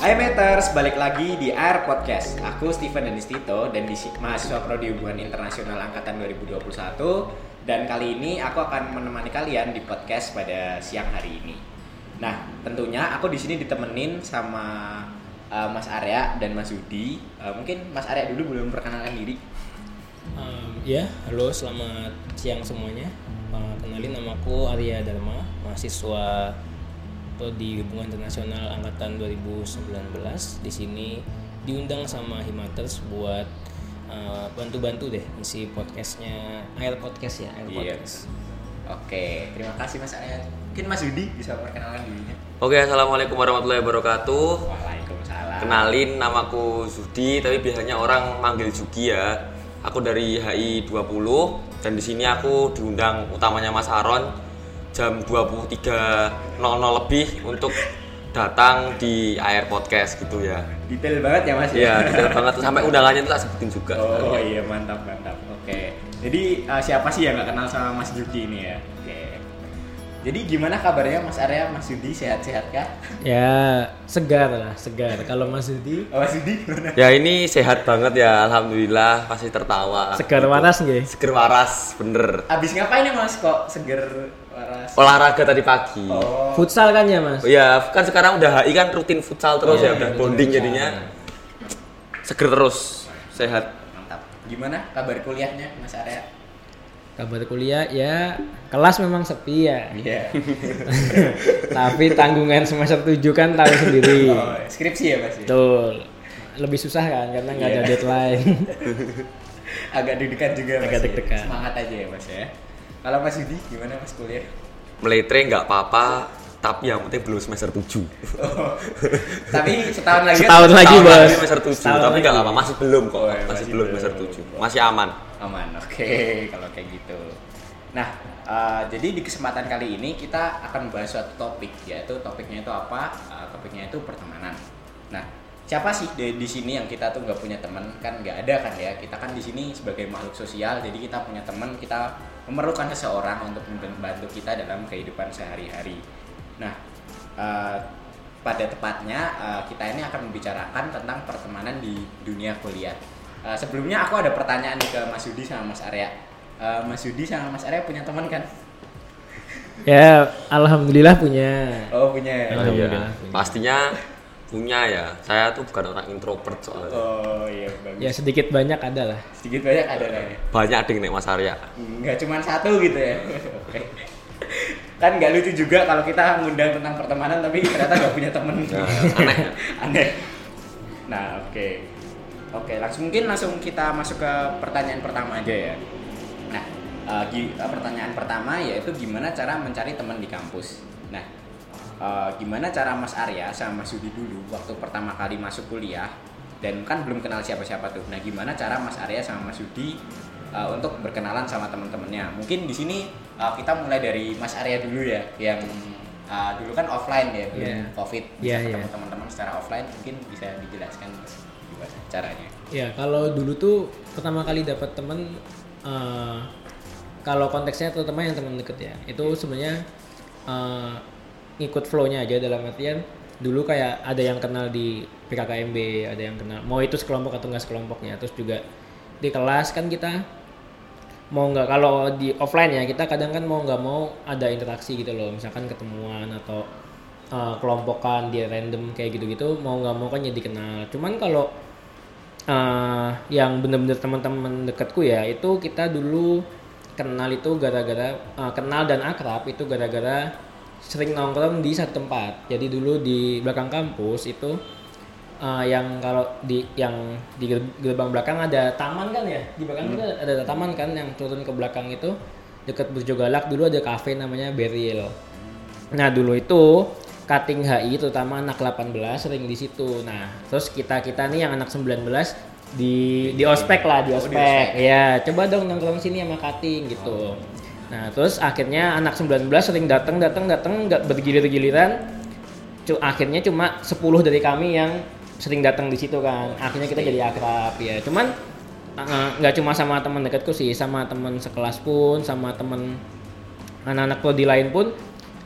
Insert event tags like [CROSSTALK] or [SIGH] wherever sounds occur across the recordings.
Hai Meters, balik lagi di Air Podcast. Aku Steven Danistito dan di mahasiswa Prodi Hubungan Internasional Angkatan 2021 dan kali ini aku akan menemani kalian di podcast pada siang hari ini. Nah, tentunya aku di sini ditemenin sama uh, Mas Arya dan Mas Yudi. Uh, mungkin Mas Arya dulu belum perkenalkan diri. Um, ya, halo, selamat siang semuanya. Uh, kenalin namaku Arya Dharma, mahasiswa di Hubungan Internasional angkatan 2019. Di sini diundang sama Himaters buat uh, bantu-bantu deh isi podcastnya Air Podcast ya, Air Iya. Podcast. Oke, terima kasih Mas Arya. Mungkin Mas Yudi bisa perkenalkan dirinya. Oke, assalamualaikum warahmatullahi wabarakatuh. Waalaikumsalam. Kenalin, namaku Zudi, tapi biasanya orang manggil Jugi ya. Aku dari HI 20 dan di sini aku diundang utamanya Mas Aron jam 23.00 lebih untuk datang di Air Podcast gitu ya. Detail banget ya Mas. Iya, detail banget sampai undangannya itu tak sebutin juga. Oh iya mantap mantap. Oke. Jadi uh, siapa sih yang nggak kenal sama Mas Yudi ini ya? Oke. Jadi gimana kabarnya Mas Arya, Mas Yudi sehat-sehat kah? Ya, segar lah, segar. Kalau Mas Yudi Oh, Mas Yudi gimana? Ya ini sehat banget ya, alhamdulillah masih tertawa. segar Gitu. waras nggih? Seger waras, bener. Abis ngapain ya Mas kok seger waras? Olahraga tadi pagi. Oh. Futsal kan ya, Mas? Oh iya, kan sekarang udah HI kan rutin futsal terus Iya, ya, udah rutin bonding futsal. jadinya. Seger terus, sehat. Mantap. Gimana kabar kuliahnya Mas Arya? Kabar kuliah ya kelas memang sepi ya. Iya. [LAUGHS] Tapi tanggungan semester 7 kan tahu sendiri. oh, skripsi ya Mas? ya? Betul. Lebih susah kan karena nggak ada Iya. deadline. [LAUGHS] Agak deg-degan juga Mas. Agak ya? deg-degan. Semangat aja ya Mas ya. Kalau Mas Yudi gimana Mas kuliah? Meletre nggak apa-apa, tapi yang penting belum semester 7. Oh. [LAUGHS] Tapi setahun lagi kan- Setahun lagi, Tahun Bos. lagi semester 7, Setahun tapi nggak lagi. apa-apa, masih belum kok. Oh, ya, masih, masih belum semester 7. Masih aman. aman oke [LAUGHS] kalau kayak gitu nah eh, jadi di kesempatan kali ini kita akan membahas suatu topik yaitu topiknya itu apa Eh, topiknya itu pertemanan nah siapa sih di, di sini yang kita tuh nggak punya teman kan nggak ada kan ya kita kan di sini sebagai makhluk sosial jadi kita punya teman kita memerlukan seseorang untuk membantu kita dalam kehidupan sehari-hari nah eh, pada tepatnya eh, kita ini akan membicarakan tentang pertemanan di dunia kuliah. Eh, sebelumnya aku ada pertanyaan nih ke Mas Yudi sama Mas Arya. Eh, Mas Yudi sama Mas Arya punya teman kan? ya, alhamdulillah punya. Oh punya. ya? Alhamdulillah. Iya. Pastinya punya ya. Saya tuh bukan orang introvert soalnya. Oh iya bagus. Ya sedikit banyak ada lah. Sedikit banyak ada lah ya. Banyak ding nek Mas Arya. Nggak cuma satu gitu ya. Oke. kan nggak lucu juga kalau kita ngundang tentang pertemanan tapi ternyata nggak punya temen. [LAUGHS] Nah, aneh. aneh. Nah oke. Oke langsung mungkin langsung kita masuk ke pertanyaan pertama aja ya. Nah eh, pertanyaan pertama yaitu gimana cara mencari teman di kampus. Eh, gimana cara Mas Arya sama Mas Yudi dulu waktu pertama kali masuk kuliah dan kan belum kenal siapa-siapa tuh. Nah gimana cara Mas Arya sama Mas Yudi eh, untuk berkenalan sama teman-temannya? Mungkin di sini eh, kita mulai dari Mas Arya dulu ya yang eh, dulu kan offline ya belum Iya. covid bisa Iya, ketemu iya. teman-teman secara offline mungkin bisa dijelaskan gimana caranya? Ya, kalau dulu tuh pertama kali dapat temen eh, kalau konteksnya terutama yang teman deket ya. Itu sebenarnya eh, ngikut flow-nya aja dalam artian dulu kayak ada yang kenal di PKKMB, ada yang kenal mau itu sekelompok atau enggak sekelompoknya. Terus juga di kelas kan kita mau nggak kalau di offline ya kita kadang kan mau nggak mau ada interaksi gitu loh misalkan ketemuan atau uh, kelompokan dia random kayak gitu-gitu mau nggak mau kan jadi kenal cuman kalau uh, yang bener-bener teman-teman dekatku ya itu kita dulu kenal itu gara-gara uh, kenal dan akrab itu gara-gara sering nongkrong di satu tempat. Jadi dulu di belakang kampus itu uh, yang kalau di yang di ger- gerbang belakang ada taman kan ya? Di belakang itu ada, ada taman kan yang turun ke belakang itu dekat Burjo Galak. Dulu ada kafe namanya Beril. Nah dulu itu cutting HI terutama anak 18 sering di situ. Nah terus kita kita nih yang anak 19 di di ospek lah di Oh, di ospek. ospek. ya coba dong nongkrong sini sama cutting gitu nah terus akhirnya anak 19 sering datang datang datang nggak bergilir-giliran akhirnya cuma 10 dari kami yang sering datang di situ kan. Akhirnya kita jadi akrab ya. Cuman uh, nggak cuma sama teman dekatku sih sama teman sekelas pun sama teman anak-anak prodi lain pun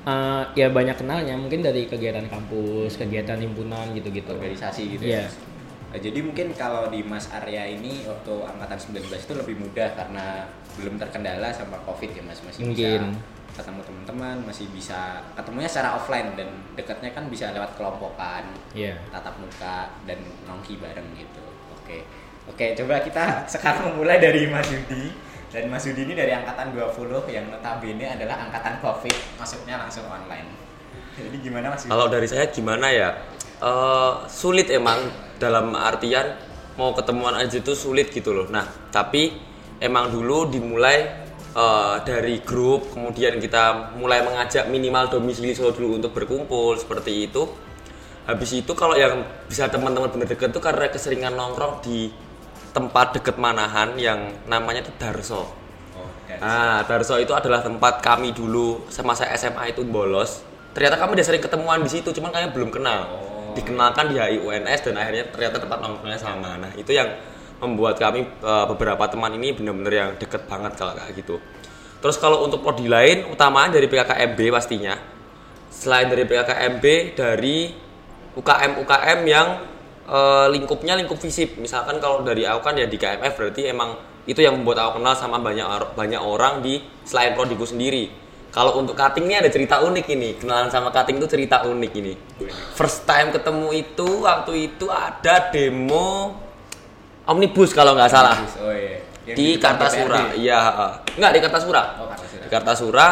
eh, ya banyak kenalnya. Mungkin dari kegiatan kampus kegiatan himpunan gitu-gitu. Organisasi gitu Iya. ya. Nah, jadi mungkin kalau di Mas Arya ini waktu angkatan 19 itu lebih mudah karena belum terkendala sama Covid ya Mas, masih Mungkin. bisa ketemu teman-teman, masih bisa ketemunya secara offline dan dekatnya kan bisa lewat kelompokan, Iya. tatap muka dan nongki bareng gitu. Oke. Oke, coba kita [LAUGHS] sekarang mulai dari Mas Yudi. Dan Mas Yudi ini dari angkatan 20 yang notabene adalah angkatan Covid, masuknya langsung online. Jadi gimana Mas Yudi? Kalau dari saya gimana ya? Eh, sulit emang dalam artian mau ketemuan aja itu sulit gitu loh. Nah, tapi emang dulu dimulai eh, dari grup, kemudian kita mulai mengajak minimal domisili solo dulu untuk berkumpul seperti itu. Habis itu kalau yang bisa teman-teman bener deket tuh karena keseringan nongkrong di tempat deket Manahan yang namanya itu Darso. Oh, dan Ah, Darso itu adalah tempat kami dulu semasa SMA itu bolos. Ternyata kami udah sering ketemuan di situ, cuman kalian belum kenal. Oh. Dikenalkan di HI UNS dan akhirnya ternyata tempat nongkrongnya sama. Nah, itu yang membuat kami eh, beberapa teman ini benar-benar yang deket banget kalau kayak gitu. Terus kalau untuk prodi lain, utamaan dari PKKMB pastinya. Selain dari PKKMB, dari UKM-UKM yang eh, lingkupnya lingkup fisip. Misalkan kalau dari aku kan ya di KMF berarti emang itu yang membuat aku kenal sama banyak banyak orang di selain prodiku sendiri. Kalau untuk cutting ini ada cerita unik ini. Kenalan sama cutting itu cerita unik ini. First time ketemu itu waktu itu ada demo omnibus kalau nggak salah Oh iya. Yang di depan Kartasura. Iya, enggak di Kartasura. Oh, Kartasura. Di Kartasura.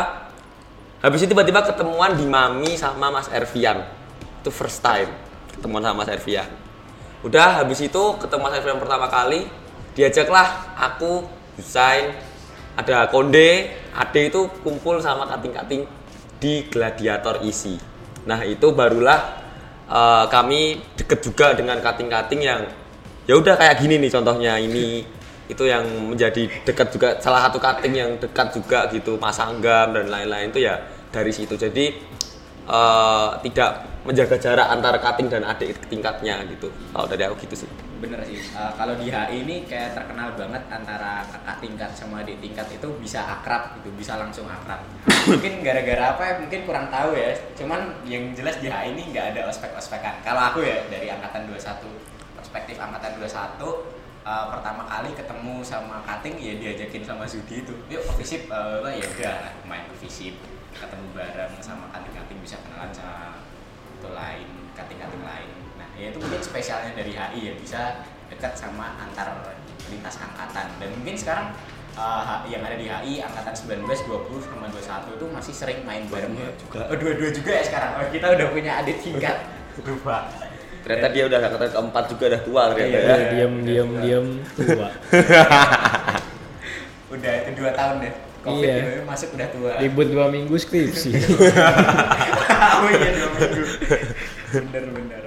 Habis itu tiba-tiba ketemuan di Mami sama Mas Ervian. Itu first time ketemuan sama Mas Ervian. Udah habis itu ketemu Mas Ervian pertama kali, diajaklah aku, Husain, ada Konde, Ade itu kumpul sama kating-kating di Gladiator isi. Nah, itu barulah eh, kami deket juga dengan kating-kating yang ya udah kayak gini nih contohnya. Ini itu yang menjadi dekat juga salah satu cutting yang dekat juga gitu Mas Anggam dan lain-lain itu ya dari situ. Jadi eh, tidak menjaga jarak antara cutting dan adik tingkatnya gitu. Kalau dari aku gitu sih Bener sih. Eh, kalau di HI ini kayak terkenal banget antara kakak tingkat sama adik tingkat itu bisa akrab gitu, bisa langsung akrab. mungkin gara-gara apa ya? Mungkin kurang tahu ya. Cuman yang jelas di HI ini nggak ada ospek-ospekan. Kalau aku ya dari angkatan 21 perspektif angkatan 21 eh, pertama kali ketemu sama Kating ya diajakin sama Zudi itu yuk ke visip eh, ya udah main ke visip ketemu bareng sama kating-kating ya itu mungkin spesialnya dari HI ya bisa dekat sama antar lintas angkatan dan mungkin sekarang HI yang ada di HI angkatan 19, 20 sama 21 itu masih sering main bareng juga. Oh, dua-dua juga ya sekarang. Oh, kita udah punya adik tingkat. [LAUGHS] Dua. ternyata dia udah angkatan keempat juga udah tua ternyata Iya. ya diam diam diam tua [LAUGHS] Udah itu dua tahun deh. Covid Iya. masuk udah tua. libur dua minggu skripsi [LAUGHS] oh iya dua minggu. bener bener.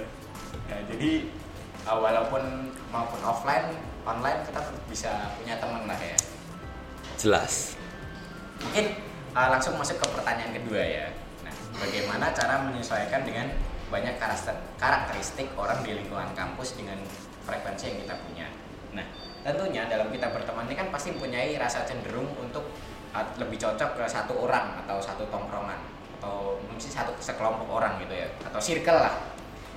Uh, walaupun maupun offline, online kita tetap bisa punya teman lah ya. jelas Mungkin uh, langsung masuk ke pertanyaan kedua ya. Nah, bagaimana cara menyesuaikan dengan banyak karakter- karakteristik orang di lingkungan kampus dengan frekuensi yang kita punya. Nah, tentunya dalam kita berteman ini kan pasti mempunyai rasa cenderung untuk uh, lebih cocok ke satu orang atau satu tongkrongan atau mungkin satu sekelompok orang gitu ya atau circle lah.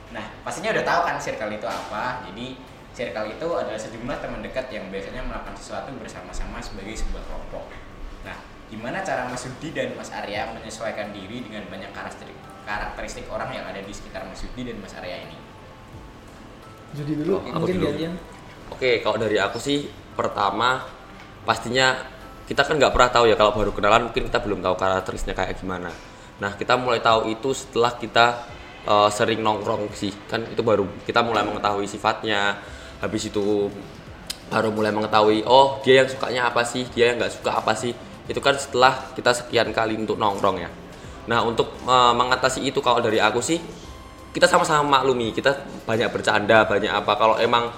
Nah, pastinya udah tahu kan circle itu apa. Jadi circle itu adalah sejumlah teman dekat yang biasanya melakukan sesuatu bersama-sama sebagai sebuah kelompok. Nah, gimana cara Mas Yudi dan Mas Arya menyesuaikan diri dengan banyak karakteristik karakteristik orang yang ada di sekitar Mas Yudi dan Mas Arya ini? jadi dulu Aku mungkin dulu. gantian Oke, kalau dari aku sih pertama pastinya kita kan nggak pernah tahu ya kalau baru kenalan mungkin kita belum tahu karakteristiknya kayak gimana. Nah kita mulai tahu itu setelah kita eh, sering nongkrong sih. Kan itu baru kita mulai mengetahui sifatnya. Habis itu baru mulai mengetahui oh dia yang sukanya apa sih? Dia yang nggak suka apa sih? Itu kan setelah kita sekian kali untuk nongkrong ya. Nah untuk eh, mengatasi itu kalau dari aku sih kita sama-sama maklumi. Kita banyak bercanda banyak apa. Kalau emang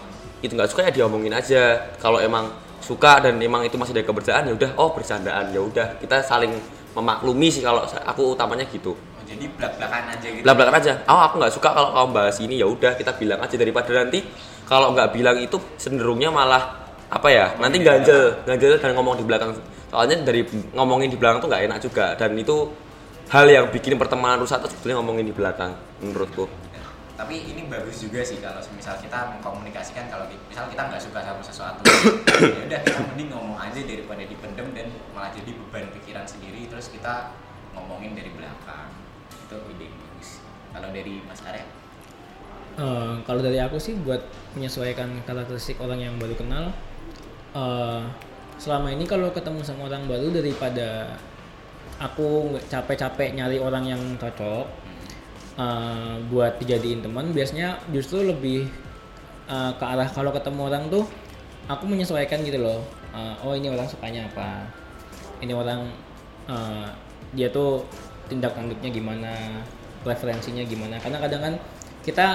itu nggak suka ya diomongin aja. Kalau emang suka dan emang itu masih ada kebercandaan ya udah. Oh bercandaan ya udah. Kita saling memaklumi sih kalau aku utamanya gitu Jadi belak-belakan aja gitu. belak belakan aja. Oh aku nggak suka kalau kamu bahas ini. Ya udah kita bilang aja daripada nanti kalau nggak bilang itu cenderungnya malah apa ya nanti ganjel ganjel dan ngomong di belakang. Soalnya dari ngomongin di belakang tuh nggak enak juga. Dan itu hal yang bikin pertemanan rusak itu sebetulnya ngomongin di belakang menurutku. Tapi ini bagus juga sih kalau misal kita mengkomunikasikan kalau misal kita nggak suka sama sesuatu. [COUGHS] Ya udah kita mending ngomong aja daripada dipendem dan malah jadi beban pikiran sendiri. Terus kita ngomongin dari belakang itu ide yang bagus kalau dari Mas Arya? Eh, kalau dari aku sih buat menyesuaikan karakteristik orang yang baru kenal eh, selama ini kalau ketemu sama orang baru daripada aku capek-capek nyari orang yang cocok eh, buat dijadiin teman biasanya justru lebih eh, ke arah kalau ketemu orang tuh aku menyesuaikan gitu loh. Eh, oh ini orang sukanya apa? Ini orang eh, dia tuh tindak tanduknya gimana preferensinya gimana. Karena kadang kan kita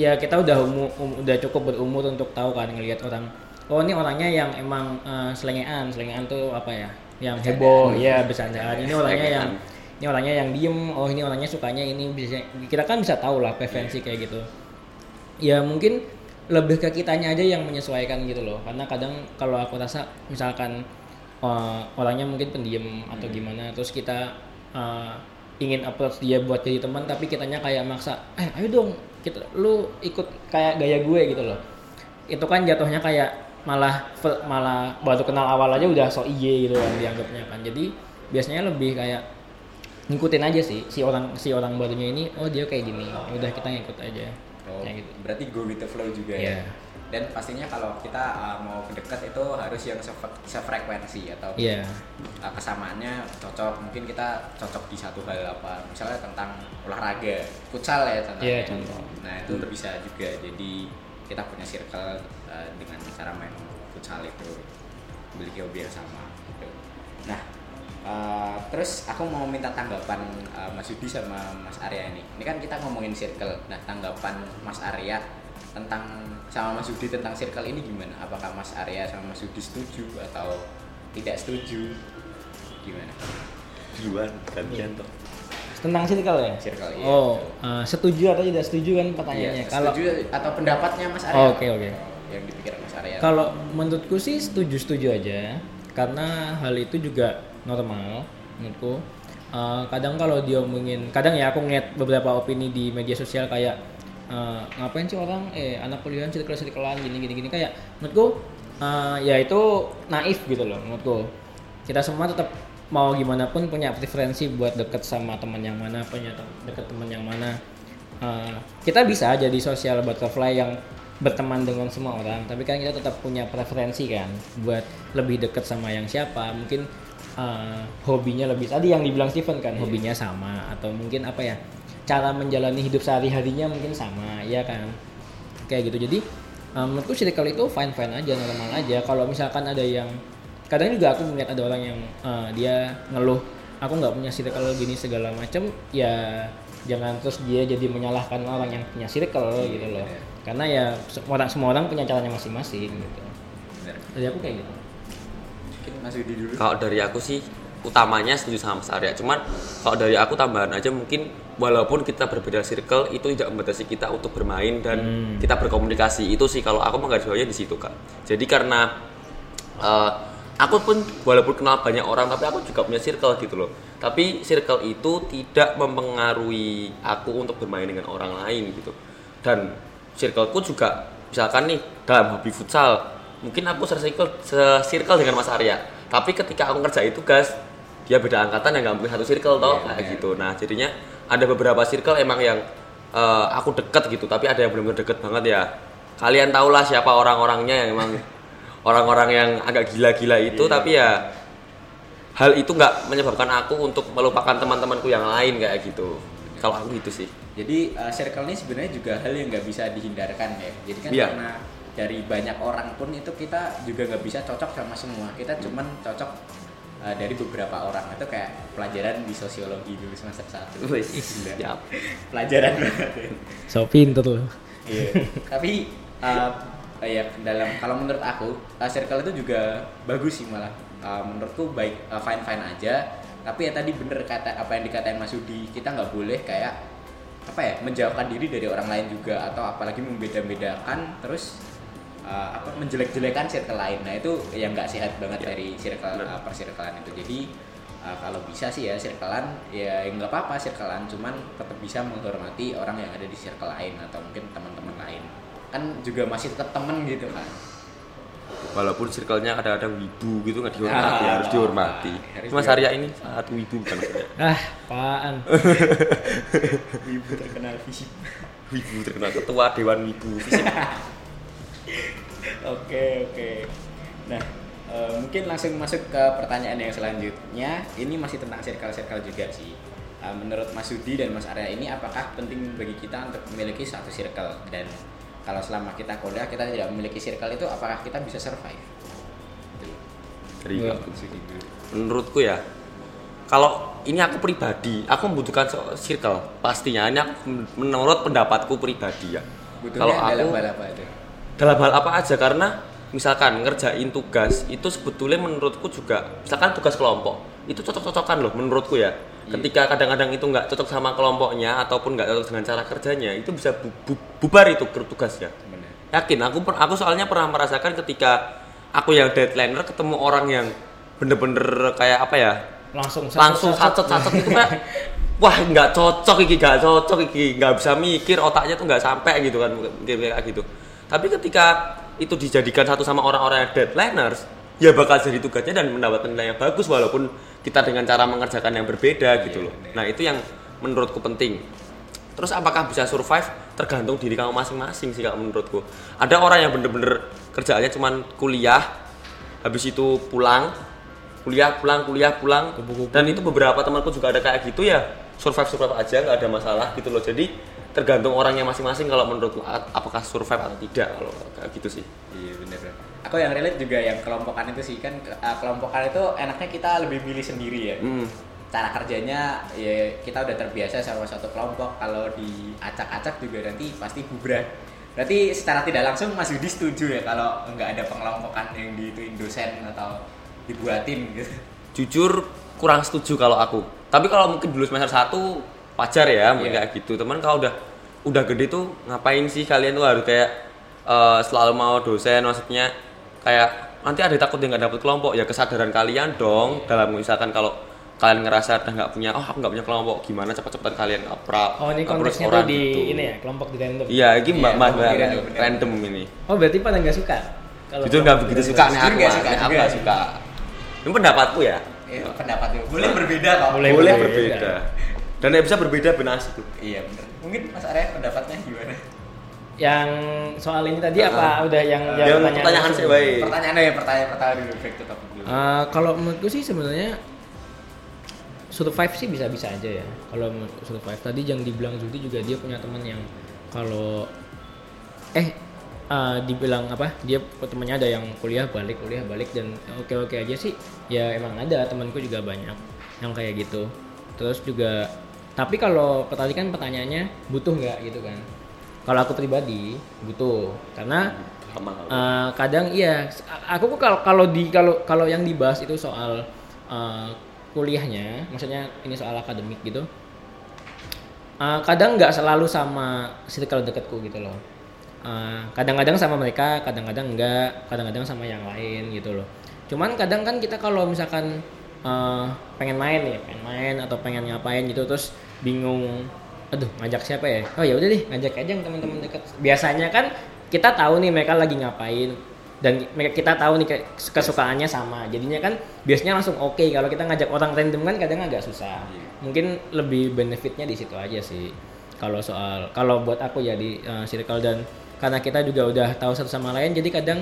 ya kita udah umu- um- udah cukup berumur untuk tahu kan ngelihat orang oh ini orangnya yang emang eh, selengean selengean tuh apa ya yang heboh ya bercandaan. Ini orangnya yang ini orangnya yang diem oh ini orangnya sukanya ini bisa kita kan bisa tahu lah preferensi kayak gitu. Ya mungkin lebih ke kitanya aja yang menyesuaikan gitu loh. Karena kadang kalau aku rasa misalkan uh, orangnya mungkin pendiam atau gimana terus kita uh, ingin approach dia buat jadi teman tapi kitanya kayak maksa eh ayo dong kita lu ikut kayak gaya gue gitu loh itu kan jatuhnya kayak malah malah baru kenal awal aja udah so iye gitu kan dianggapnya kan jadi biasanya lebih kayak ngikutin aja sih si orang si orang barunya ini oh dia kayak gini udah kita ngikut aja Oh, kayak gitu berarti go with the flow juga Iya. ya. Dan pastinya kalau kita uh, mau dekat itu harus yang sefre- sefrekuensi atau Iya. uh, kesamaannya cocok. Mungkin kita cocok di satu hal apa, misalnya tentang olahraga, futsal ya contohnya. Iya, contoh. Nah itu bisa juga. Jadi kita punya circle uh, dengan cara main futsal itu memiliki hobi yang sama. Gitu. Nah Uh, terus aku mau minta tanggapan uh, Mas Yudi sama Mas Arya ini. Ini kan kita ngomongin circle. Nah, tanggapan Mas Arya tentang sama Mas Yudi tentang circle ini gimana? Apakah Mas Arya sama Mas Yudi setuju atau tidak setuju? Gimana? duluan gantian toh tentang circle ya Circle iya. oh uh, setuju atau tidak setuju kan pertanyaannya Iya, kalau setuju atau pendapatnya Mas Arya? Oh, oke, oke. Yang dipikirkan Mas Arya. kalau menurutku sih setuju setuju aja karena hal itu juga normal menurutku Uh, kadang kalau dia ngomongin kadang ya aku ngeliat beberapa opini di media sosial kayak uh, ngapain sih orang? Eh anak kuliahan circle circlean gini gini gini. Kayak menurutku uh, ya itu naif gitu loh menurutku kita semua tetap mau gimana pun punya preferensi buat deket sama teman yang mana punya tem- deket teman yang mana. Uh, kita bisa jadi social butterfly yang berteman dengan semua orang tapi kan kita tetap punya preferensi kan buat lebih deket sama yang siapa. Mungkin uh, hobinya lebih tadi yang dibilang Steven kan hobinya sama atau mungkin apa ya cara menjalani hidup sehari harinya mungkin sama ya kan? Kayak gitu. Jadi uh, menurutku circle itu fine fine aja normal aja. Kalau misalkan ada yang kadang juga aku melihat ada orang yang uh, dia ngeluh aku nggak punya circle gini segala macam ya jangan terus dia jadi menyalahkan orang yang punya circle gitu loh. karena ya semua orang semua orang punya caranya masing-masing gitu. Jadi aku kayak gitu. Mungkin Mas Yudi dulu. kalau dari aku sih utamanya setuju sama Mas Arya. Cuman kalau dari aku tambahan aja mungkin walaupun kita berbeda circle itu tidak membatasi kita untuk bermain dan kita berkomunikasi. Itu sih kalau aku menggarisbawahi di situ kak. Jadi karena eh, aku pun walaupun kenal banyak orang tapi aku juga punya circle gitu loh. Tapi circle itu tidak mempengaruhi aku untuk bermain dengan orang lain gitu. Dan circleku juga misalkan nih dalam hobi futsal mungkin aku circle circle dengan Mas Arya. Tapi ketika aku ngerjain tugas dia beda angkatan yang nggak mungkin satu circle toh Iya, kayak iya. gitu nah jadinya ada beberapa circle emang yang eh, aku deket gitu tapi ada yang benar-benar deket banget ya kalian tahulah siapa orang-orangnya yang emang [LAUGHS] orang-orang yang agak gila-gila itu Iya. tapi ya hal itu nggak menyebabkan aku untuk melupakan teman-temanku yang lain kayak gitu kalau aku gitu sih Jadi uh, circle ini sebenarnya juga hal yang nggak bisa dihindarkan ya. Jadi kan Iya. karena dari banyak orang pun itu kita juga nggak bisa cocok sama semua. Kita cuman cocok uh, dari beberapa orang itu kayak pelajaran di sosiologi dulu semester satu. [LAUGHS] Siap. Pelajaran banget. so pinter loh Iya. Tapi uh, ya dalam kalau menurut aku uh, circle itu juga bagus sih malah. Uh, menurutku baik fine fine aja. Tapi ya tadi bener kata apa yang dikatain Mas Yudi kita nggak boleh kayak apa ya menjauhkan diri dari orang lain juga atau apalagi membeda-bedakan terus uh, apa menjelek-jelekan circle lain. Nah itu yang nggak sehat banget Ya, dari circle uh, persirkelan itu. Jadi uh, kalau bisa sih ya circlean ya nggak apa-apa circlean cuman tetap bisa menghormati orang yang ada di circle lain atau mungkin teman-teman lain. Kan juga masih tetap temen gitu kan. Walaupun circle-nya kadang-kadang wibu gitu nggak dihormati Ah, harus dihormati. Harus Mas. Arya ini saat wibu bukan maksudnya? [LAUGHS] Ah apaan? Ibu terkenal fisik. Wibu terkenal ketua dewan wibu fisik [LAUGHS] [LAUGHS] oke oke. Nah eh, mungkin langsung masuk ke pertanyaan yang selanjutnya. Ini masih tentang circle circle juga sih. Eh, menurut Mas Sudi dan Mas Arya ini apakah penting bagi kita untuk memiliki satu circle? Dan kalau selama kita kuliah kita tidak memiliki circle itu apakah kita bisa survive? Dari menurutku ya kalau ini aku pribadi aku membutuhkan circle. Pastinya ini aku menurut pendapatku pribadi ya. Butuhnya kalau aku hal apa itu dalam hal apa aja karena misalkan ngerjain tugas itu sebetulnya menurutku juga misalkan tugas kelompok itu cocok-cocokan loh menurutku ya. Iya. ketika kadang-kadang itu nggak cocok sama kelompoknya ataupun nggak cocok dengan cara kerjanya itu bisa bu- bu- bubar itu tugasnya. Yakin aku aku soalnya pernah merasakan ketika aku yang deadlineer ketemu orang yang bener-bener kayak apa ya? Langsung langsung sacet sacet itu kayak [LAUGHS] wah nggak cocok iki nggak cocok iki nggak bisa mikir otaknya tuh nggak sampai gitu kan mikir kayak gitu tapi ketika itu dijadikan satu sama orang-orang yang deadliners ya bakal jadi tugasnya dan mendapatkan nilai yang bagus walaupun kita dengan cara mengerjakan yang berbeda gitu loh. Bener. nah itu yang menurutku penting. Terus apakah bisa survive? Tergantung diri kamu masing-masing sih kalau menurutku. Ada orang yang bener-bener kerjaannya cuman kuliah habis itu pulang kuliah pulang kuliah pulang. Dan itu beberapa temanku juga ada kayak gitu ya. Survive survive aja nggak ada masalah gitu loh. Jadi tergantung orangnya masing-masing kalau menurutku apakah survive atau tidak kalau kayak gitu sih Iya bener. Aku yang relate juga yang kelompokan itu sih kan kelompokan itu enaknya kita lebih milih sendiri ya. Hmm. Cara kerjanya ya kita udah terbiasa sama satu kelompok. Kalau diacak-acak juga nanti pasti bubar. Berarti secara tidak langsung Mas Yudi setuju ya kalau nggak ada pengelompokan yang diituin dosen atau dibuatin gitu. jujur kurang setuju kalau aku tapi kalau mungkin dulu semester 1 wajar ya mungkin Iya. kayak gitu. Teman kalau udah udah gede tuh ngapain sih kalian tuh harus kayak eh, selalu mau dosen? Maksudnya kayak nanti ada takut dia nggak dapet kelompok. Ya kesadaran kalian dong. Dalam misalkan kalau kalian ngerasa udah nggak punya oh aku nggak punya kelompok. Gimana cepet-cepetan kalian apra oh ini konteksnya tuh di gitu. ini ya kelompok di random. Iya ini Iya, mbak mbak mbak- random, ini. Oh berarti pada nggak suka? Kalau jujur nggak begitu suka nih aku nggak suka aku nggak suka. Ini pendapatku ya? Ya, pendapat itu boleh berbeda kok. Boleh. boleh berbeda. Dan bisa berbeda benar tuh Iya bener. Mungkin Mas Arya pendapatnya gimana? yang soal ini tadi Ah. apa udah yang Yang pertanyaan langsung? sih, baik. Pertanyaannya ya pertanyaan pertama dulu back to topic dulu. Eh, kalau menurutku sih sebenarnya survive sih bisa-bisa aja ya. Kalau survive tadi yang dibilang Zudi juga dia punya teman yang kalau eh eh, dibilang apa dia temannya ada yang kuliah balik kuliah balik dan oke oke aja sih ya emang ada temanku juga banyak yang kayak gitu terus juga tapi kalau tadi kan pertanyaannya butuh nggak gitu kan? Kalau aku pribadi butuh. Karena Eh, kadang iya aku kok kalau kalau di kalau kalau yang dibahas itu soal eh, kuliahnya maksudnya ini soal akademik gitu eh, kadang nggak selalu sama circle deketku gitu loh. Eh, kadang-kadang sama mereka kadang-kadang enggak kadang-kadang sama yang lain gitu loh. Cuman kadang kan kita kalau misalkan eh, pengen main nih pengen main atau pengen ngapain gitu terus bingung. Aduh ngajak siapa ya? Oh ya udah deh ngajak aja yang teman-teman dekat. Biasanya kan kita tahu nih mereka lagi ngapain. Dan mereka kita tahu nih ke- kesukaannya sama. Jadinya kan biasanya langsung oke. Kalau kita ngajak orang random kan kadang agak susah. Iya. mungkin lebih benefitnya di situ aja sih. Kalau soal kalau buat aku ya di uh, circle dan karena kita juga udah tahu satu sama lain jadi kadang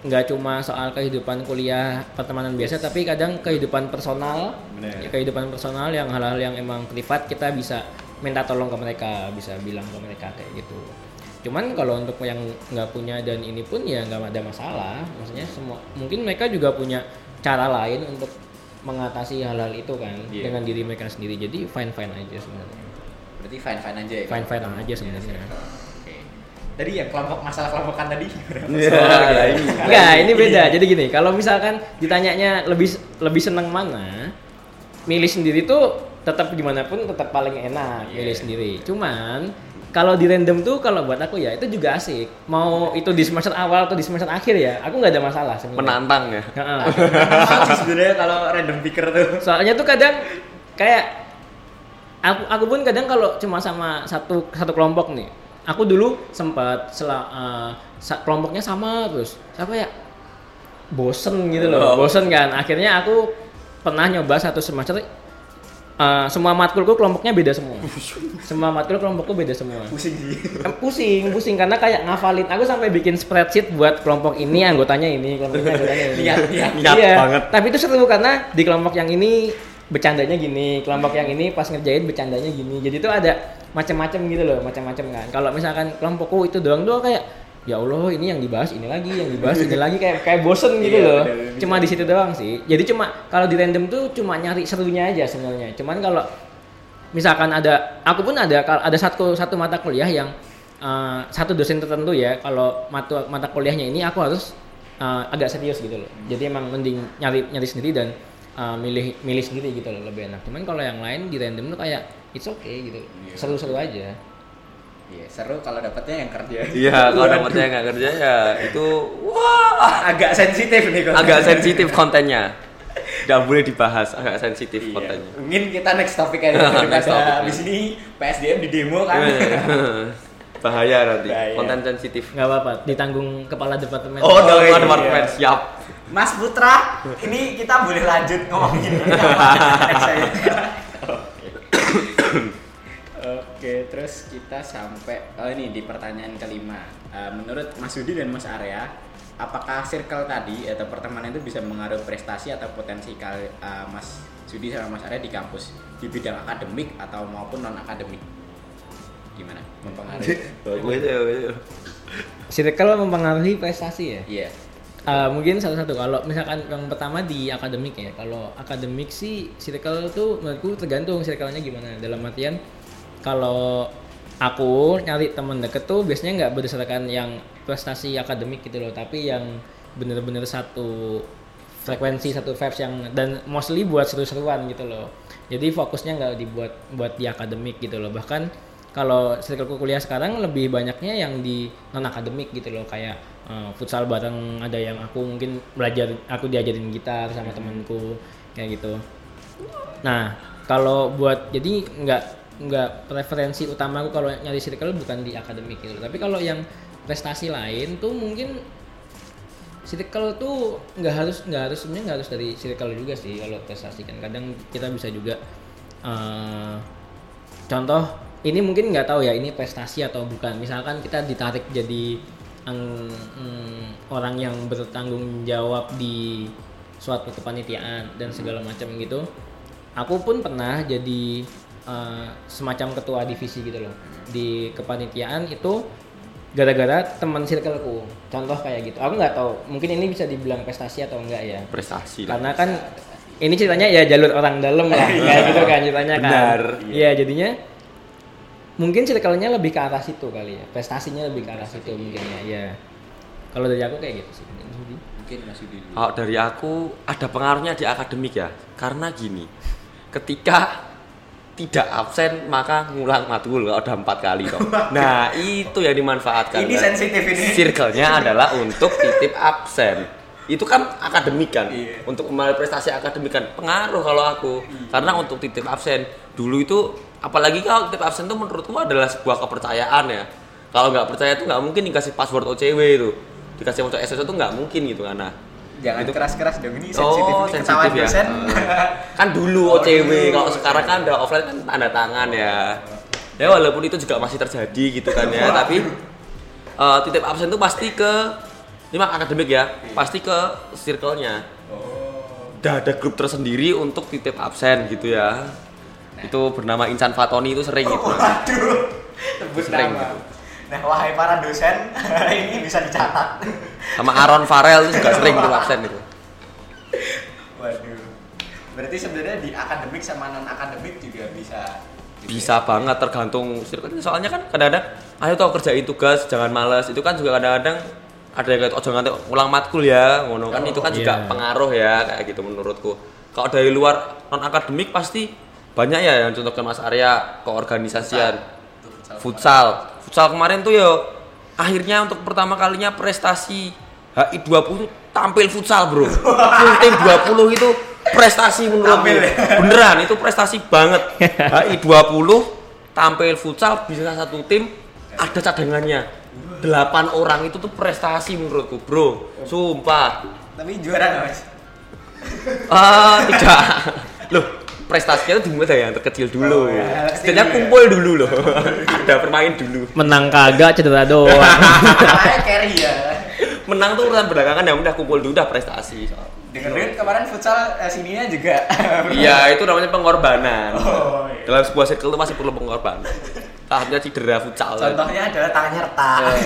nggak cuma soal kehidupan kuliah pertemanan biasa tapi kadang kehidupan personal Bener. ya, kehidupan personal yang hal-hal yang emang privat kita bisa minta tolong ke mereka bisa bilang ke mereka kayak gitu cuman kalau untuk yang nggak punya dan ini pun ya nggak ada masalah maksudnya semua mungkin mereka juga punya cara lain untuk mengatasi hal-hal itu kan Iya. dengan diri mereka sendiri jadi fine fine aja sebenarnya Berarti fine fine aja ya. fine fine aja sebenarnya Oke. Tadi yang kelompok masalah kelompokan tadi? [LAUGHS] Iya, ini. Enggak, ini beda. Jadi gini, kalau misalkan ditanyanya lebih lebih senang mana, milih sendiri tuh tetap gimana pun tetap paling enak Iya. milih sendiri. Cuman kalau di random tuh kalau buat aku ya itu juga asik. Mau itu di semester awal atau di semester akhir ya, aku nggak ada masalah sebenarnya. Menantang ya. [LAUGHS] Sebenarnya kalau random picker tuh? Soalnya tuh kadang kayak aku aku pun kadang kalau cuma sama satu satu kelompok nih. Aku dulu sempat sa- kelompoknya sama terus. Apa ya? Bosen gitu loh. Oh. Bosen kan. Akhirnya aku pernah nyoba satu semester eh, semua matkulku kelompoknya beda semua. [LAUGHS] semua matkul kelompokku beda semua. Pusing sih. Pusing pusing karena kayak ngafalin aku sampai bikin spreadsheet buat kelompok ini anggotanya ini kelompoknya anggotanya ini [LAUGHS] Lihat, lihat. Niat Iya, banget. tapi itu seru karena di kelompok yang ini bercandanya gini kelompok yang ini pas ngerjain bercandanya gini. Jadi itu ada macam-macam gitu loh macam-macam kan. Kalau misalkan kelompokku itu doang doang kayak ya Allah ini yang dibahas ini lagi yang dibahas ini lagi kayak kayak bosen gitu Iya, loh. bener, cuma di situ doang sih. Jadi cuma kalau di random tuh cuma nyari serunya aja sebenarnya. Cuman kalau misalkan ada aku pun ada ada satu satu mata kuliah yang eh, satu dosen tertentu ya kalau mata mata kuliahnya ini aku harus eh, agak serius gitu loh. Jadi emang mending nyari nyari sendiri dan eh, milih milih sendiri gitu loh lebih enak cuman kalau yang lain di random tuh kayak it's okay gitu Iya. seru-seru aja Iya, seru kalau dapetnya yang kerja. Iya, kalau ada percaya nggak kerja ya itu wah agak sensitif nih kok. agak sensitif kontennya. Nggak boleh dibahas, agak sensitif Iya. kontennya. Mungkin kita next topik aja [LAUGHS] Next topic. habis ini PSDM di demo kan. [LAUGHS] Bahaya nanti, Bahaya. konten sensitif. nggak apa-apa ditanggung kepala departemen Oh, Oh, dari iya. departemen siap. Mas Putra, ini kita boleh lanjut ngomongin ini apa? Next aja. Oke, terus kita sampai oh ini di pertanyaan kelima. Eh, menurut Mas Yudi dan Mas Arya, apakah circle tadi atau pertemanan itu bisa mengaruhi prestasi atau potensi eh, Mas Yudi sama Mas Arya di kampus di bidang akademik atau maupun non akademik? Gimana? Mempengaruhi? Circle mempengaruhi prestasi ya Iya. Uh, mungkin satu-satu. Kalau misalkan yang pertama di akademik ya. Kalau akademik sih circle tuh menurutku tergantung circle-nya gimana. Dalam artian kalau aku nyari teman deket tuh biasanya nggak berdasarkan yang prestasi akademik gitu loh. Tapi yang bener-bener satu frekuensi satu vibes yang dan mostly buat seru-seruan gitu loh. Jadi fokusnya nggak dibuat buat di akademik gitu loh. Bahkan kalau circle kuliah sekarang lebih banyaknya yang di non akademik gitu loh kayak eh, futsal bareng ada yang aku mungkin belajar aku diajarin gitar sama temanku kayak gitu. Nah kalau buat jadi nggak nggak preferensi utama aku kalau nyari circle bukan di akademik gitu. Tapi kalau yang prestasi lain tuh mungkin circle tuh nggak harus nggak harus sebenarnya nggak harus dari circle juga sih kalau prestasi kan. Kadang kita bisa juga eh, contoh ini mungkin nggak tahu ya ini prestasi atau bukan. Misalkan kita ditarik jadi ang- mm, orang yang bertanggung jawab di suatu kepanitiaan dan segala macam gitu aku pun pernah jadi eh, semacam ketua divisi gitu loh. Di kepanitiaan itu gara-gara teman circleku. Contoh kayak gitu. Aku nggak tahu mungkin ini bisa dibilang prestasi atau enggak ya. Prestasi lah. karena kan ini ceritanya ya jalur orang dalam lah. [LAUGHS] Kayak gitu kan ceritanya kan. Benar. iya jadinya mungkin circle-nya lebih ke arah situ kali ya prestasinya lebih ke arah situ mungkin ya ya kalau dari aku kayak gitu sih Mungkin Sudi. Mungkin Mas Yudi dulu. Kalau dari aku ada pengaruhnya di akademik ya. Karena gini, ketika tidak absen maka ngulang matkul kalau ada empat kali toh. [LAUGHS] Nah itu yang dimanfaatkan. Ini kan. sensitif ini. Circle-nya adalah untuk titip absen. Itu kan akademik kan. Iya. Untuk kembali prestasi akademik kan pengaruh kalau aku. Karena untuk titip absen dulu itu apalagi kalau titip absen itu menurutku adalah sebuah kepercayaan ya. Kalau nggak percaya tuh nggak mungkin dikasih password OCW itu. Dikasih untuk SSO tuh nggak mungkin gitu kan. Nah, Jangan Itu- keras-keras dong ini sensitif Oh, ini sensitif ya. dosen. [LAUGHS] kan dulu Oh, OCW, dulu. kalau sekarang kan udah offline kan tanda tangan ya. Ya walaupun itu juga masih terjadi gitu kan ya, tapi eh, titip absen itu pasti ke ini mah akademik ya, pasti ke circle-nya. Udah ada grup tersendiri untuk titip absen gitu ya. Itu bernama Insan Fatoni itu sering gitu. Waduh, sebut Sering nama. gitu. Nah, wahai para dosen, [LAUGHS] ini bisa dicatat. Sama Aaron Farel itu juga sering tuh absen itu. Waduh. Berarti sebenarnya di akademik sama non akademik juga bisa. bisa banget tergantung circle soalnya kan kadang-kadang ayo tau kerjain tugas jangan males itu kan juga kadang-kadang ada yang kayak ojo nganti ulang matkul ya ngono kan Oh, itu kan juga iya. pengaruh ya kayak gitu menurutku kalau dari luar non akademik pasti banyak ya yang contohkan Mas Arya keorganisasian futsal. Futsal kemarin tuh ya akhirnya untuk pertama kalinya prestasi HI 20 tuh tampil futsal, Bro. Full tim 20 itu prestasi menurutku. Tampil ya? Beneran itu prestasi banget. HI 20 tampil futsal bisa satu tim ada cadangannya. 8 orang itu tuh prestasi menurutku, Bro. Sumpah. Tapi juara nggak mas? Ah, tidak. Loh, prestasinya itu dimulai dari yang terkecil dulu. Oh, ya, Setidaknya ya. kumpul dulu loh. [LAUGHS] Ada bermain dulu. Menang kagak cedera doang. Carry ya. Menang tuh urusan belakangan yang udah kumpul dulu udah prestasi. Dengerin kemarin futsal eh, sininya juga. Iya, itu namanya pengorbanan. Oh, iya. Dalam sebuah circle itu masih perlu pengorbanan. Salah satunya cedera futsal. Contohnya adalah tangannya retak. Eh.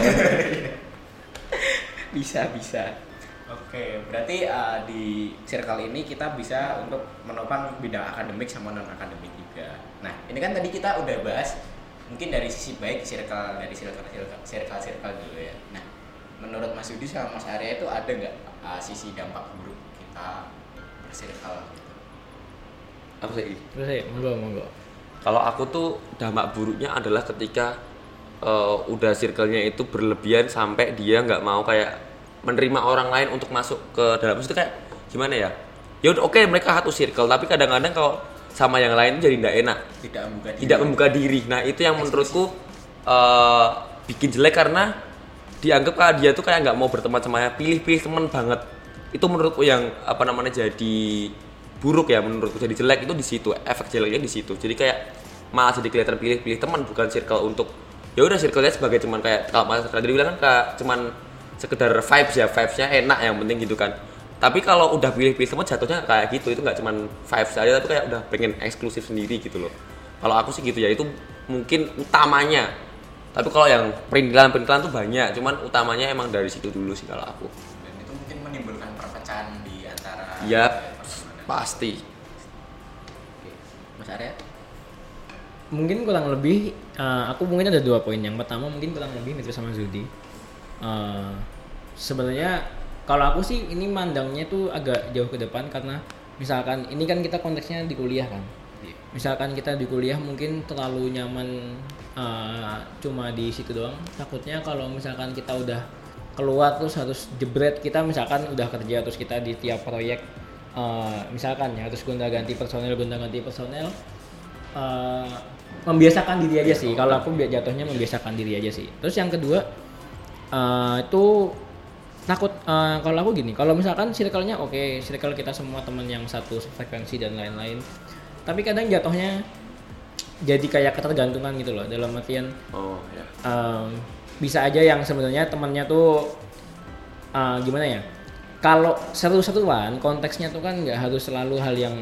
[LAUGHS] bisa bisa. Oke, berarti eh, di circle ini kita bisa untuk menopang bidang akademik sama non akademik juga. Nah, ini kan tadi kita udah bahas mungkin dari sisi baik circle dari circle circle circle, circle dulu ya. Nah, menurut Mas Yudi sama Mas Arya itu ada nggak eh, sisi dampak buruk kita bersirkel gitu? Apa sih? Terus ya, monggo monggo. Kalau aku tuh dampak buruknya adalah ketika eh, udah circle-nya itu berlebihan sampai dia nggak mau kayak menerima orang lain untuk masuk ke dalam itu kayak gimana ya? Ya udah oke mereka satu circle tapi kadang-kadang kalau sama yang lain jadi nggak enak, Tidak membuka diri. tidak membuka diri. Nah itu yang menurutku eh, bikin jelek karena dianggap kayak dia tuh kayak nggak mau berteman sama pilih-pilih teman banget. Itu menurutku yang apa namanya jadi buruk ya menurutku. Jadi jelek itu di situ efek jeleknya di situ. Jadi kayak malah jadi kelihatan pilih-pilih teman bukan circle untuk ya udah circle-nya sebagai cuman kayak kalau mas tadi bilang kan kayak cuman sekedar vibes ya vibes-nya enak yang penting gitu kan. Tapi kalau udah pilih-pilih teman jatuhnya kayak gitu itu nggak cuman vibes aja tapi kayak udah pengen eksklusif sendiri gitu loh. Kalau aku sih gitu ya itu mungkin utamanya. Tapi kalau yang perintilan perintilan tuh banyak cuman utamanya emang dari situ dulu sih kalau aku. Dan itu mungkin menimbulkan perpecahan di antara ya teman-teman. Pasti Oke. Mas Arya? Mungkin kurang lebih eh, aku mungkin ada dua poin. Yang pertama mungkin kurang lebih mirip sama Zudi. Eh, sebenarnya kalau aku sih ini mandangnya tuh agak jauh ke depan karena misalkan ini kan kita konteksnya di kuliah kan. Misalkan kita di kuliah mungkin terlalu nyaman eh, cuma di situ doang. Takutnya kalau misalkan kita udah keluar terus harus jebret kita misalkan udah kerja terus kita di tiap proyek eh, misalkan ya harus gonta ganti personel gonta ganti personel eh, membiasakan diri aja sih. Kalau aku biar jatuhnya membiasakan diri aja sih. Terus yang kedua eh, itu takut eh, kalau aku gini kalau misalkan circle-nya oke circle kita semua teman yang satu frekuensi dan lain-lain tapi kadang jatuhnya jadi kayak ketergantungan gitu loh dalam artian oh ya. um, bisa aja yang sebenarnya temannya tuh uh, gimana ya kalau seru-seruan konteksnya tuh kan nggak harus selalu hal yang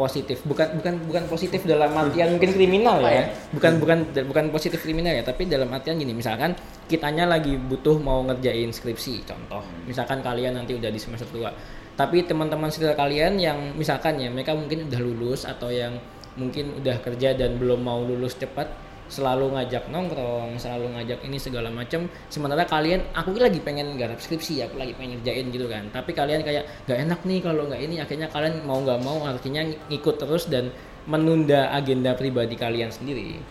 positif. Bukan bukan bukan positif dalam artian mungkin kriminal ya. Ya? bukan bukan bukan positif kriminal ya tapi dalam artian gini misalkan kitanya lagi butuh mau ngerjain skripsi contoh. Misalkan kalian nanti udah di semester tua. Tapi teman-teman sekitar kalian yang misalkan ya mereka mungkin udah lulus atau yang mungkin udah kerja dan belum mau lulus cepat selalu ngajak nongkrong, selalu ngajak ini segala macam. Sementara kalian, aku lagi pengen garap skripsi, aku lagi pengen ngerjain gitu kan. Tapi kalian kayak gak enak nih kalau nggak ini. Akhirnya kalian mau nggak mau artinya ngikut terus dan menunda agenda pribadi kalian sendiri.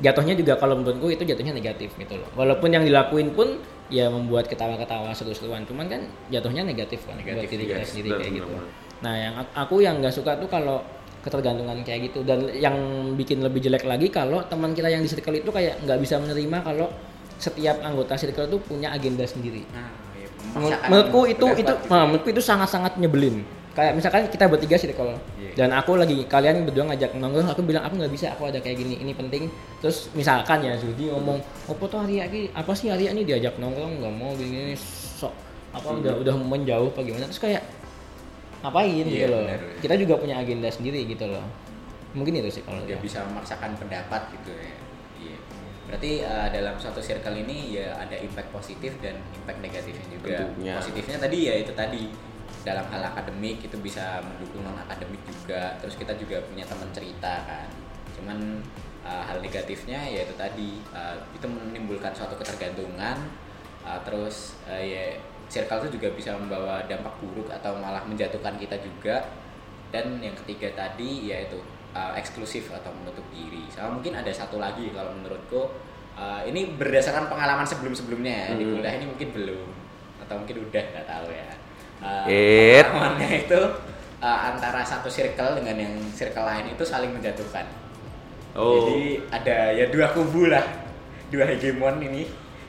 Jatuhnya juga kalau menurutku itu jatuhnya negatif gitu loh. Walaupun yang dilakuin pun ya membuat ketawa-ketawa seru-seruan, cuman kan jatuhnya negatif kan buat Negatif, diri kita sendiri kayak gitu. Nah, yang ak- aku yang nggak suka tuh kalau ketergantungan kayak gitu dan yang bikin lebih jelek lagi kalau teman kita yang di circle itu kayak nggak bisa menerima kalau setiap anggota circle itu punya agenda sendiri. Nah, ya, menurutku itu itu nah, menurutku itu sangat-sangat nyebelin. Kayak misalkan kita bertiga circle Iya. dan aku lagi kalian berdua ngajak nongkrong, aku bilang aku nggak bisa, aku ada kayak gini, ini penting. Terus misalkan ya Zudi ngomong, "Apa tuh Arya ini? Apa sih Arya ini diajak nongkrong nggak mau gini, gini sok apa udah udah menjauh apa gimana?" Terus kayak ngapain gitu Iya, loh. benar. Kita juga punya agenda sendiri gitu loh. Mungkin itu sih kalau dia dia. bisa memaksakan pendapat gitu ya. Iya. Berarti uh, dalam suatu circle ini ya ada impact positif dan impact negatifnya juga. Tentunya. Positifnya tadi ya itu tadi dalam hal akademik itu bisa mendukung non akademik juga. Terus kita juga punya teman cerita kan. Cuman uh, hal negatifnya ya itu tadi uh, itu menimbulkan suatu ketergantungan. Uh, terus uh, ya circle itu juga bisa membawa dampak buruk atau malah menjatuhkan kita juga dan yang ketiga tadi yaitu uh, eksklusif atau menutup diri. Sama mungkin ada satu lagi kalau menurutku uh, ini berdasarkan pengalaman sebelum-sebelumnya ya. Di Hmm. kuliah ini mungkin belum atau mungkin udah nggak tahu ya. Uh, It. pengalamannya itu uh, antara satu circle dengan yang circle lain itu saling menjatuhkan. Oh. Jadi ada ya dua kubu lah, dua hegemon ini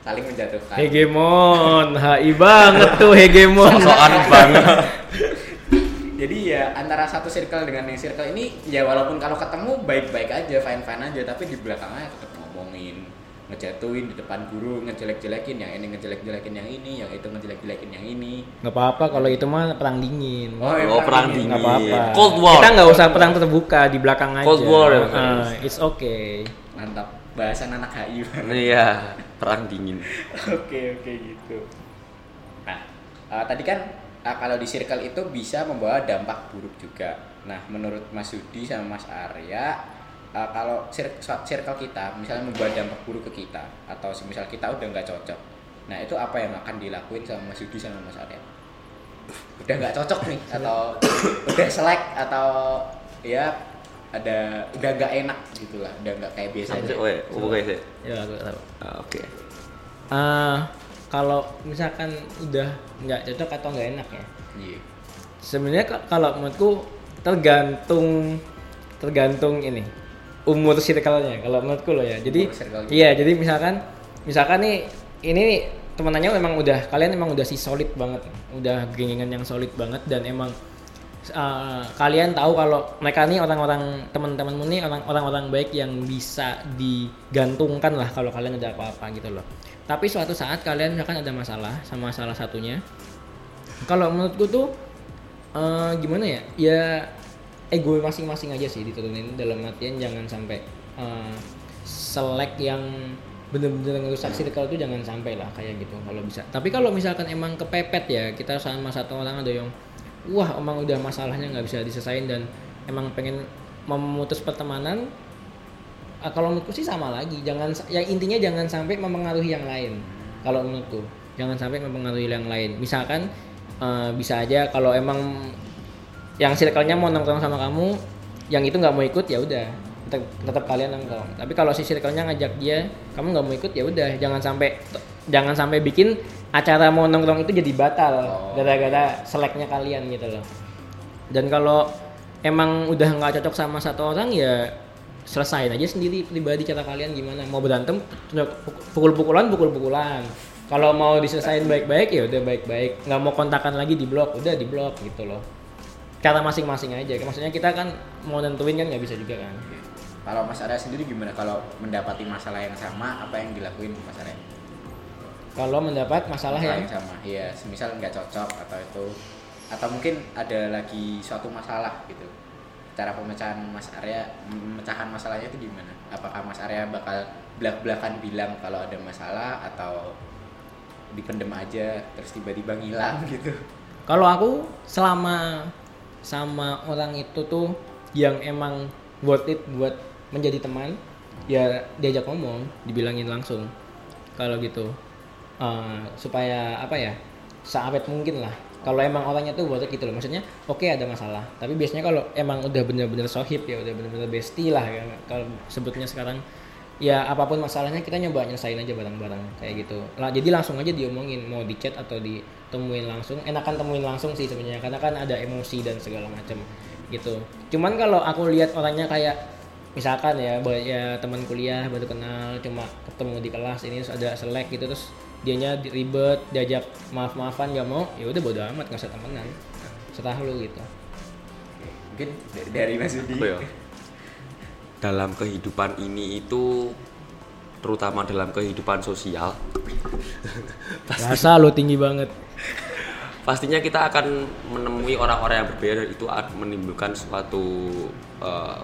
saling menjatuhkan. Hegemon, HI banget tuh hegemon. Soan banget. [LAUGHS] Jadi ya antara satu circle dengan yang circle ini ya walaupun kalau ketemu baik-baik aja, fine-fine aja, tapi di belakangnya tetap ngomongin, ngejatuhin di depan guru, ngejelek-jelekin yang ini ngejelek-jelekin yang ini, yang itu ngejelek-jelekin yang ini. Nggak apa-apa kalau itu mah perang dingin. ya, Oh, perang ini. dingin. Nggak apa-apa. Cold War. Kita nggak usah perang terbuka di belakang aja. Cold War Mas? it's okay. Mantap. Bahasan anak HI. Iya, perang dingin. Oke oke gitu. Nah eh, tadi kan eh, kalau di circle itu bisa membawa dampak buruk juga. Nah menurut Mas Yudi sama Mas Arya eh, kalau cir- circle kita misalnya membawa dampak buruk ke kita atau misal kita udah nggak cocok. Nah itu apa yang akan dilakuin sama Mas Yudi sama Mas Arya? Udah nggak cocok nih atau udah selek atau ya ada udah nggak enak gitulah udah nggak kayak biasanya. Oke, oke sih. Ya aku tahu. Ah, Oke. Ah, kalau misalkan udah nggak cocok atau nggak enak ya, Iya. sebenarnya ka- kalau menurutku tergantung tergantung ini umur circle-nya kalau menurutku loh ya jadi Umur circle-nya. iya jadi misalkan misalkan nih ini nih temenannya memang udah kalian emang udah si solid banget udah gengingan yang solid banget dan emang uh, kalian tahu kalau mereka nih orang-orang teman-temanmu nih orang- orang-orang baik yang bisa digantungkan lah kalau kalian ada apa-apa gitu loh. Tapi suatu saat kalian misalkan ada masalah sama salah satunya. Kalau menurutku tuh eh, gimana ya? Ya ego masing-masing aja sih diturunin dalam artian jangan sampai eh, selek yang bener-bener ngerusak circle itu jangan sampai lah kayak gitu kalau bisa. Tapi kalau misalkan emang kepepet ya kita sama satu orang ada yang wah emang udah masalahnya nggak bisa diselesain dan emang pengen memutus pertemanan ah, kalau menurutku sih sama lagi. Jangan yang intinya jangan sampai mempengaruhi yang lain. Kalau menurutku jangan sampai mempengaruhi yang lain. Misalkan eh, bisa aja kalau emang yang circle-nya mau nongkrong sama kamu yang itu nggak mau ikut ya udah. Tetap, tetap kalian nongkrong. Tapi kalau si circle-nya ngajak dia kamu nggak mau ikut ya udah. Jangan sampai jangan sampai bikin acara mau nongkrong itu jadi batal Oh. gara-gara seleknya kalian gitu loh. Dan kalau emang udah nggak cocok sama satu orang ya selesain aja sendiri pribadi cara kalian gimana. Mau berantem pukul-pukulan pukul-pukulan. Kalau mau diselesain baik-baik ya udah baik-baik. Nggak mau kontakan lagi di blok udah di blok gitu loh. Cara masing-masing aja. Maksudnya kita kan mau nentuin kan nggak bisa juga kan. Kalau Mas Arya sendiri gimana? Kalau mendapati masalah yang sama apa yang dilakuin Mas Arya? Kalau mendapat masalah yang sama, iya, semisal nggak cocok atau itu atau mungkin ada lagi suatu masalah gitu. Cara pemecahan Mas Arya, pemecahan masalahnya itu gimana? Apakah Mas Arya bakal belak-belakan bilang kalau ada masalah atau dipendem aja terus tiba-tiba ngilang [LAUGHS] gitu? Kalau aku selama sama orang itu tuh yang emang worth it buat menjadi teman, ya diajak ngomong, dibilangin langsung. Kalau gitu, Eh, supaya apa ya, seawet mungkin lah. Kalau emang orangnya tuh it gitu loh, maksudnya oke ada masalah, tapi biasanya kalau emang udah bener-bener sohib ya udah bener-bener bestie lah ya. Kalau sebutnya sekarang ya apa pun masalahnya kita nyoba nyelesain aja bareng-bareng kayak gitu. Lah jadi langsung aja diomongin mau di chat atau ditemuin langsung. Enakan temuin langsung sih sebenarnya karena kan ada emosi dan segala macam gitu. Cuman kalau aku lihat orangnya kayak misalkan ya ya teman kuliah baru kenal cuma ketemu di kelas ini terus ada selek gitu terus dianya di- ribet diajak maaf maafan nggak mau ya udah bodo amat nggak usah temenan serah lu gitu Mungkin dari Mas Yudi. Ya? Dalam kehidupan ini itu terutama dalam kehidupan sosial [LAUGHS] rasa lu tinggi banget pastinya kita akan menemui orang-orang yang berbeda itu akan menimbulkan suatu eh,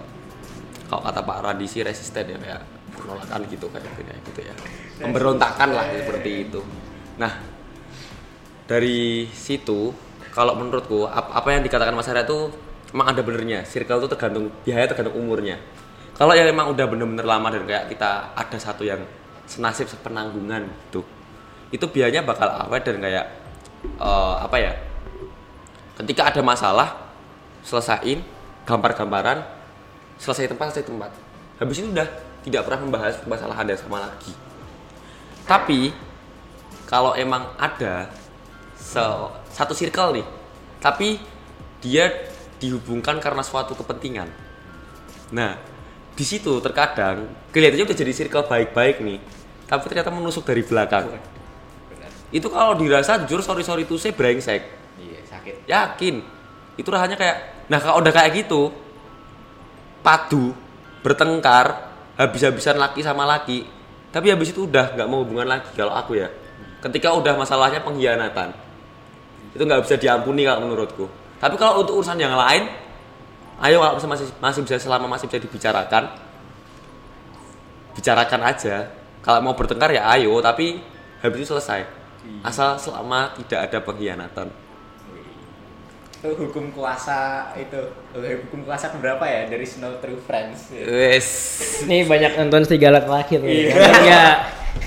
kalau kata Pak Radisi resisten ya kayak penolakan gitu kayak kayak gitu ya. Pemberontakan lah seperti itu. Nah dari situ kalau menurutku ap- apa yang dikatakan Mas Arya itu emang ada benernya. Circle itu tergantung biaya tergantung umurnya. Kalau yang emang udah bener-bener lama dan kayak kita ada satu yang senasib sepenanggungan gitu itu biayanya bakal awet dan kayak eh, apa ya ketika ada masalah selesain gambar-gambaran selesai tempat selesai tempat. Habis itu udah tidak pernah membahas masalah ada sama lagi. Tapi kalau emang ada se- satu circle nih tapi dia dihubungkan karena suatu kepentingan. Nah di situ terkadang kelihatannya udah jadi circle baik-baik nih tapi ternyata menusuk dari belakang. Benar. itu kalau dirasa jujur sorry sorry tuh saya brengsek. Iya, sakit. yakin. Itu rasanya kayak nah kalau udah kayak gitu padu bertengkar habis-habisan laki sama laki. Tapi habis itu udah nggak mau hubungan lagi kalau aku ya. Ketika udah masalahnya pengkhianatan itu nggak bisa diampuni kalau menurutku. Tapi kalau untuk urusan yang lain ayo kalau bisa- masih masih bisa selama masih bisa dibicarakan bicarakan aja. Kalau mau bertengkar ya ayo tapi habis itu selesai. Asal selama tidak ada pengkhianatan Itu hukum kuasa itu hukum kuasa berapa ya dari Snow True Friends. Wes. Ini banyak nonton serigala terakhir nih. Iya. Ya.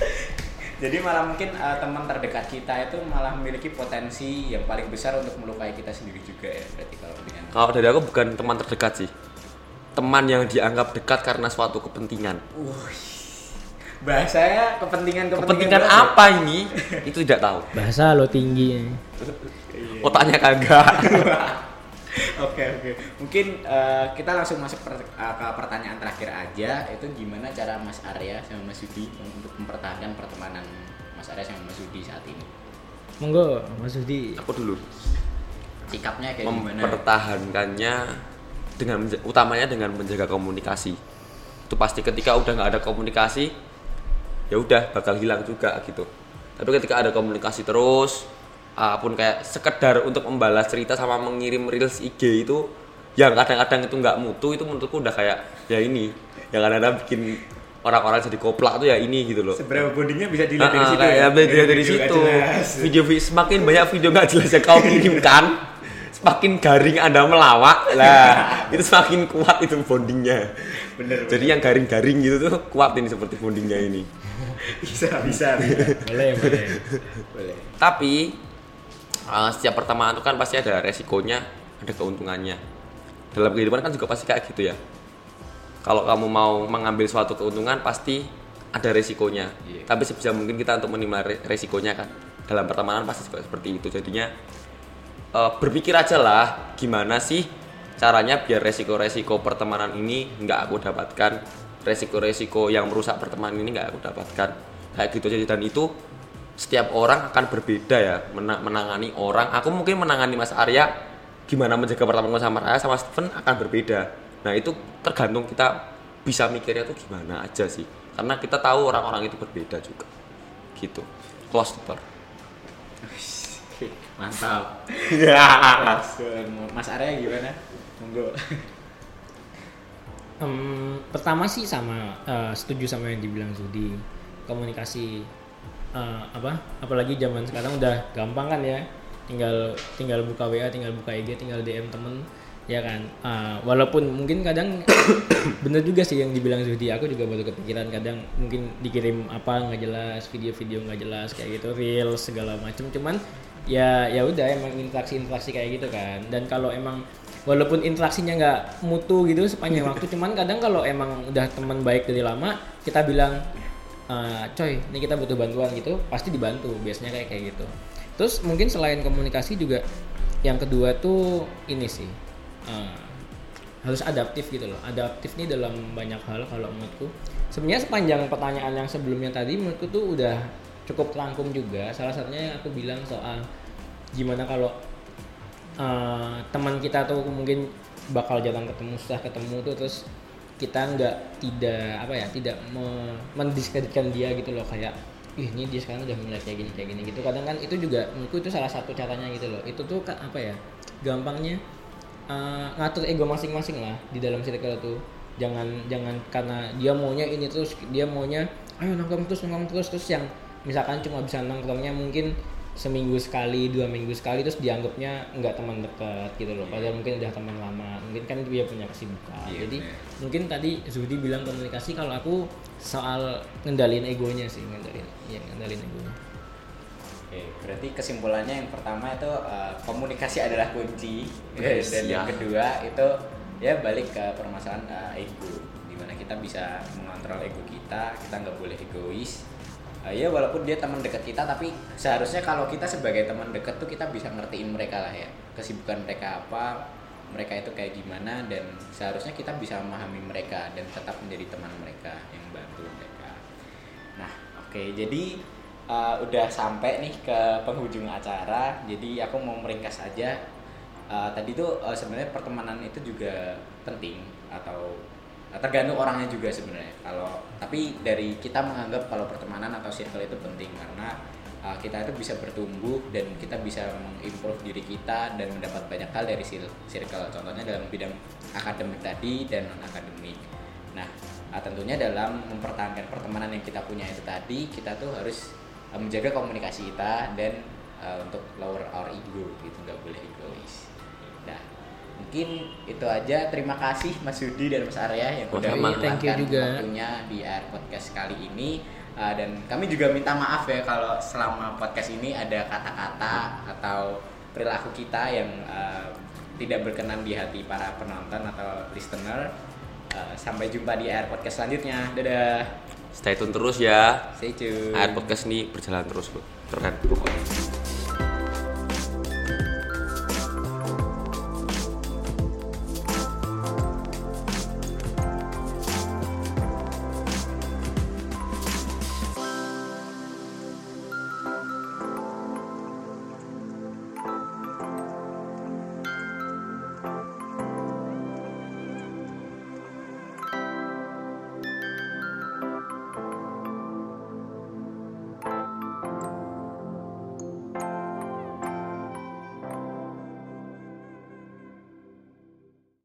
[LAUGHS] Jadi malah mungkin eh, teman terdekat kita itu malah memiliki potensi yang paling besar untuk melukai kita sendiri juga ya berarti kalau dengan Kalau dari aku bukan teman terdekat sih. Teman yang dianggap dekat karena suatu kepentingan. Bahasanya kepentingan Kepentingan apa ini? [LAUGHS] Itu tidak tahu. Bahasa lo tinggi. Otaknya kagak. [LAUGHS] Oke oke. Mungkin eh, kita langsung masuk per- eh, ke pertanyaan terakhir aja. Itu gimana cara Mas Arya sama Mas Yudi untuk mempertahankan pertemanan Mas Arya sama Mas Yudi saat ini? Monggo, Mas Yudi. Aku dulu Sikapnya kayak gimana? mempertahankannya dengan utamanya dengan menjaga komunikasi. Itu pasti ketika udah nggak ada komunikasi, ya udah bakal hilang juga gitu. Tapi ketika ada komunikasi terus, apa pun kayak sekedar untuk membalas cerita sama mengirim reels IG itu yang kadang-kadang itu nggak mutu itu menurutku udah kayak ya ini yang kadang-kadang bikin orang-orang jadi koplak tuh ya ini gitu loh. Seberapa bondingnya bisa dilihat dari Ah, ah, situ ya? dari, dari, video nggak situ video vi- semakin banyak video nggak jelas yang kau kirimkan semakin garing anda melawak lah itu semakin kuat itu bondingnya Bener. jadi yang garing-garing gitu tuh kuat ini seperti bondingnya ini bisa bisa. bisa. Boleh, boleh. Boleh. tapi uh, setiap pertemanan itu kan pasti ada resikonya ada keuntungannya dalam kehidupan kan juga pasti kayak gitu ya kalau kamu mau mengambil suatu keuntungan pasti ada resikonya Iya. tapi sebisa mungkin kita untuk minimal re- resikonya kan dalam pertemanan pasti juga seperti itu jadinya uh, berpikir aja lah gimana sih caranya biar resiko-resiko pertemanan ini nggak aku dapatkan resiko-resiko yang merusak pertemanan ini nggak aku dapatkan kayak gitu aja dan itu setiap orang akan berbeda ya mena- menangani orang aku mungkin menangani Mas Arya gimana menjaga pertemanan sama Arya sama Steven akan berbeda nah itu tergantung kita bisa mikirnya tuh gimana aja sih karena kita tahu orang-orang itu berbeda juga gitu close the door Mantap. Langsung. Mas Arya gimana? Monggo. Em, pertama sih sama eh, setuju sama yang dibilang Zudi. Komunikasi eh, apa apalagi zaman sekarang udah gampang kan ya. Tinggal tinggal buka WA tinggal buka IG tinggal DM temen ya kan? Eh, walaupun mungkin kadang [COUGHS] bener juga sih yang dibilang Zudi. Aku juga baru kepikiran kadang mungkin dikirim apa nggak jelas video-video nggak jelas kayak gitu reels segala macem. Cuman ya ya udah emang interaksi-interaksi kayak gitu kan. Dan kalau emang walaupun interaksinya nggak mutu gitu sepanjang waktu cuman kadang kalau emang udah teman baik dari lama kita bilang "Eh, coy ini kita butuh bantuan gitu pasti dibantu biasanya kayak kayak gitu. Terus mungkin selain komunikasi juga yang kedua tuh ini sih eh, harus adaptif gitu loh. Adaptif nih dalam banyak hal kalau menurutku. Sebenarnya sepanjang pertanyaan yang sebelumnya tadi menurutku tuh udah cukup rangkum juga. Salah satunya yang aku bilang soal gimana kalau eh, teman kita tuh mungkin bakal jarang ketemu susah ketemu tuh terus kita nggak tidak apa ya tidak me- mendiskreditkan dia gitu loh kayak ih ini dia sekarang udah mulai kayak gini kayak gini gitu. Kadang kan itu juga menurutku itu salah satu caranya gitu loh. Itu tuh kan apa ya gampangnya eh, ngatur ego masing-masing lah di dalam circle tuh. Jangan jangan karena dia maunya ini terus dia maunya ayo nongkrong terus nongkrong terus terus yang misalkan cuma bisa nongkrongnya mungkin seminggu sekali dua minggu sekali terus dianggapnya nggak teman dekat gitu loh. Padahal mungkin udah teman lama. Mungkin kan dia punya kesibukan. Iya, jadi bener. mungkin tadi Zudi bilang komunikasi kalau aku soal ngendalin egonya sih ngendalin ya ngendalin egonya. Oke, berarti kesimpulannya yang pertama itu eh, komunikasi adalah kunci. Dan Yes, yang ya. kedua itu ya balik ke permasalahan uh, ego. Di mana kita bisa mengontrol ego kita kita nggak boleh egois uh, ya walaupun dia teman dekat kita tapi seharusnya kalau kita sebagai teman dekat tuh kita bisa ngertiin mereka lah ya. Kesibukan mereka apa mereka itu kayak gimana dan seharusnya kita bisa memahami mereka dan tetap menjadi teman mereka yang bantu mereka. Nah oke jadi uh, udah sampai nih ke penghujung acara. Jadi aku mau meringkas aja. Uh, tadi tuh uh, sebenarnya pertemanan itu juga penting atau tergantung orangnya juga sebenarnya. Kalau tapi dari kita menganggap kalau pertemanan atau circle itu penting karena uh, kita itu bisa bertumbuh dan kita bisa mengimprove diri kita dan mendapat banyak hal dari circle. Contohnya dalam bidang akademik tadi dan non akademik nah uh, tentunya dalam mempertahankan pertemanan yang kita punya itu tadi kita tuh harus uh, menjaga komunikasi kita dan uh, untuk lower our ego gitu nggak boleh egois. Nah, mungkin itu aja. Terima kasih Mas Yudi dan Mas Arya yang Oh, udah sama. Thank you meluangkan juga. waktunya di Air Podcast kali ini. Uh, dan kami juga minta maaf ya kalau selama podcast ini ada kata-kata atau perilaku kita yang uh, tidak berkenan di hati para penonton atau listener. Uh, sampai jumpa di Air Podcast selanjutnya. Dadah. Stay tune terus ya. Stay tune. Air podcast ini berjalan terus, Bu. Keren pokoknya.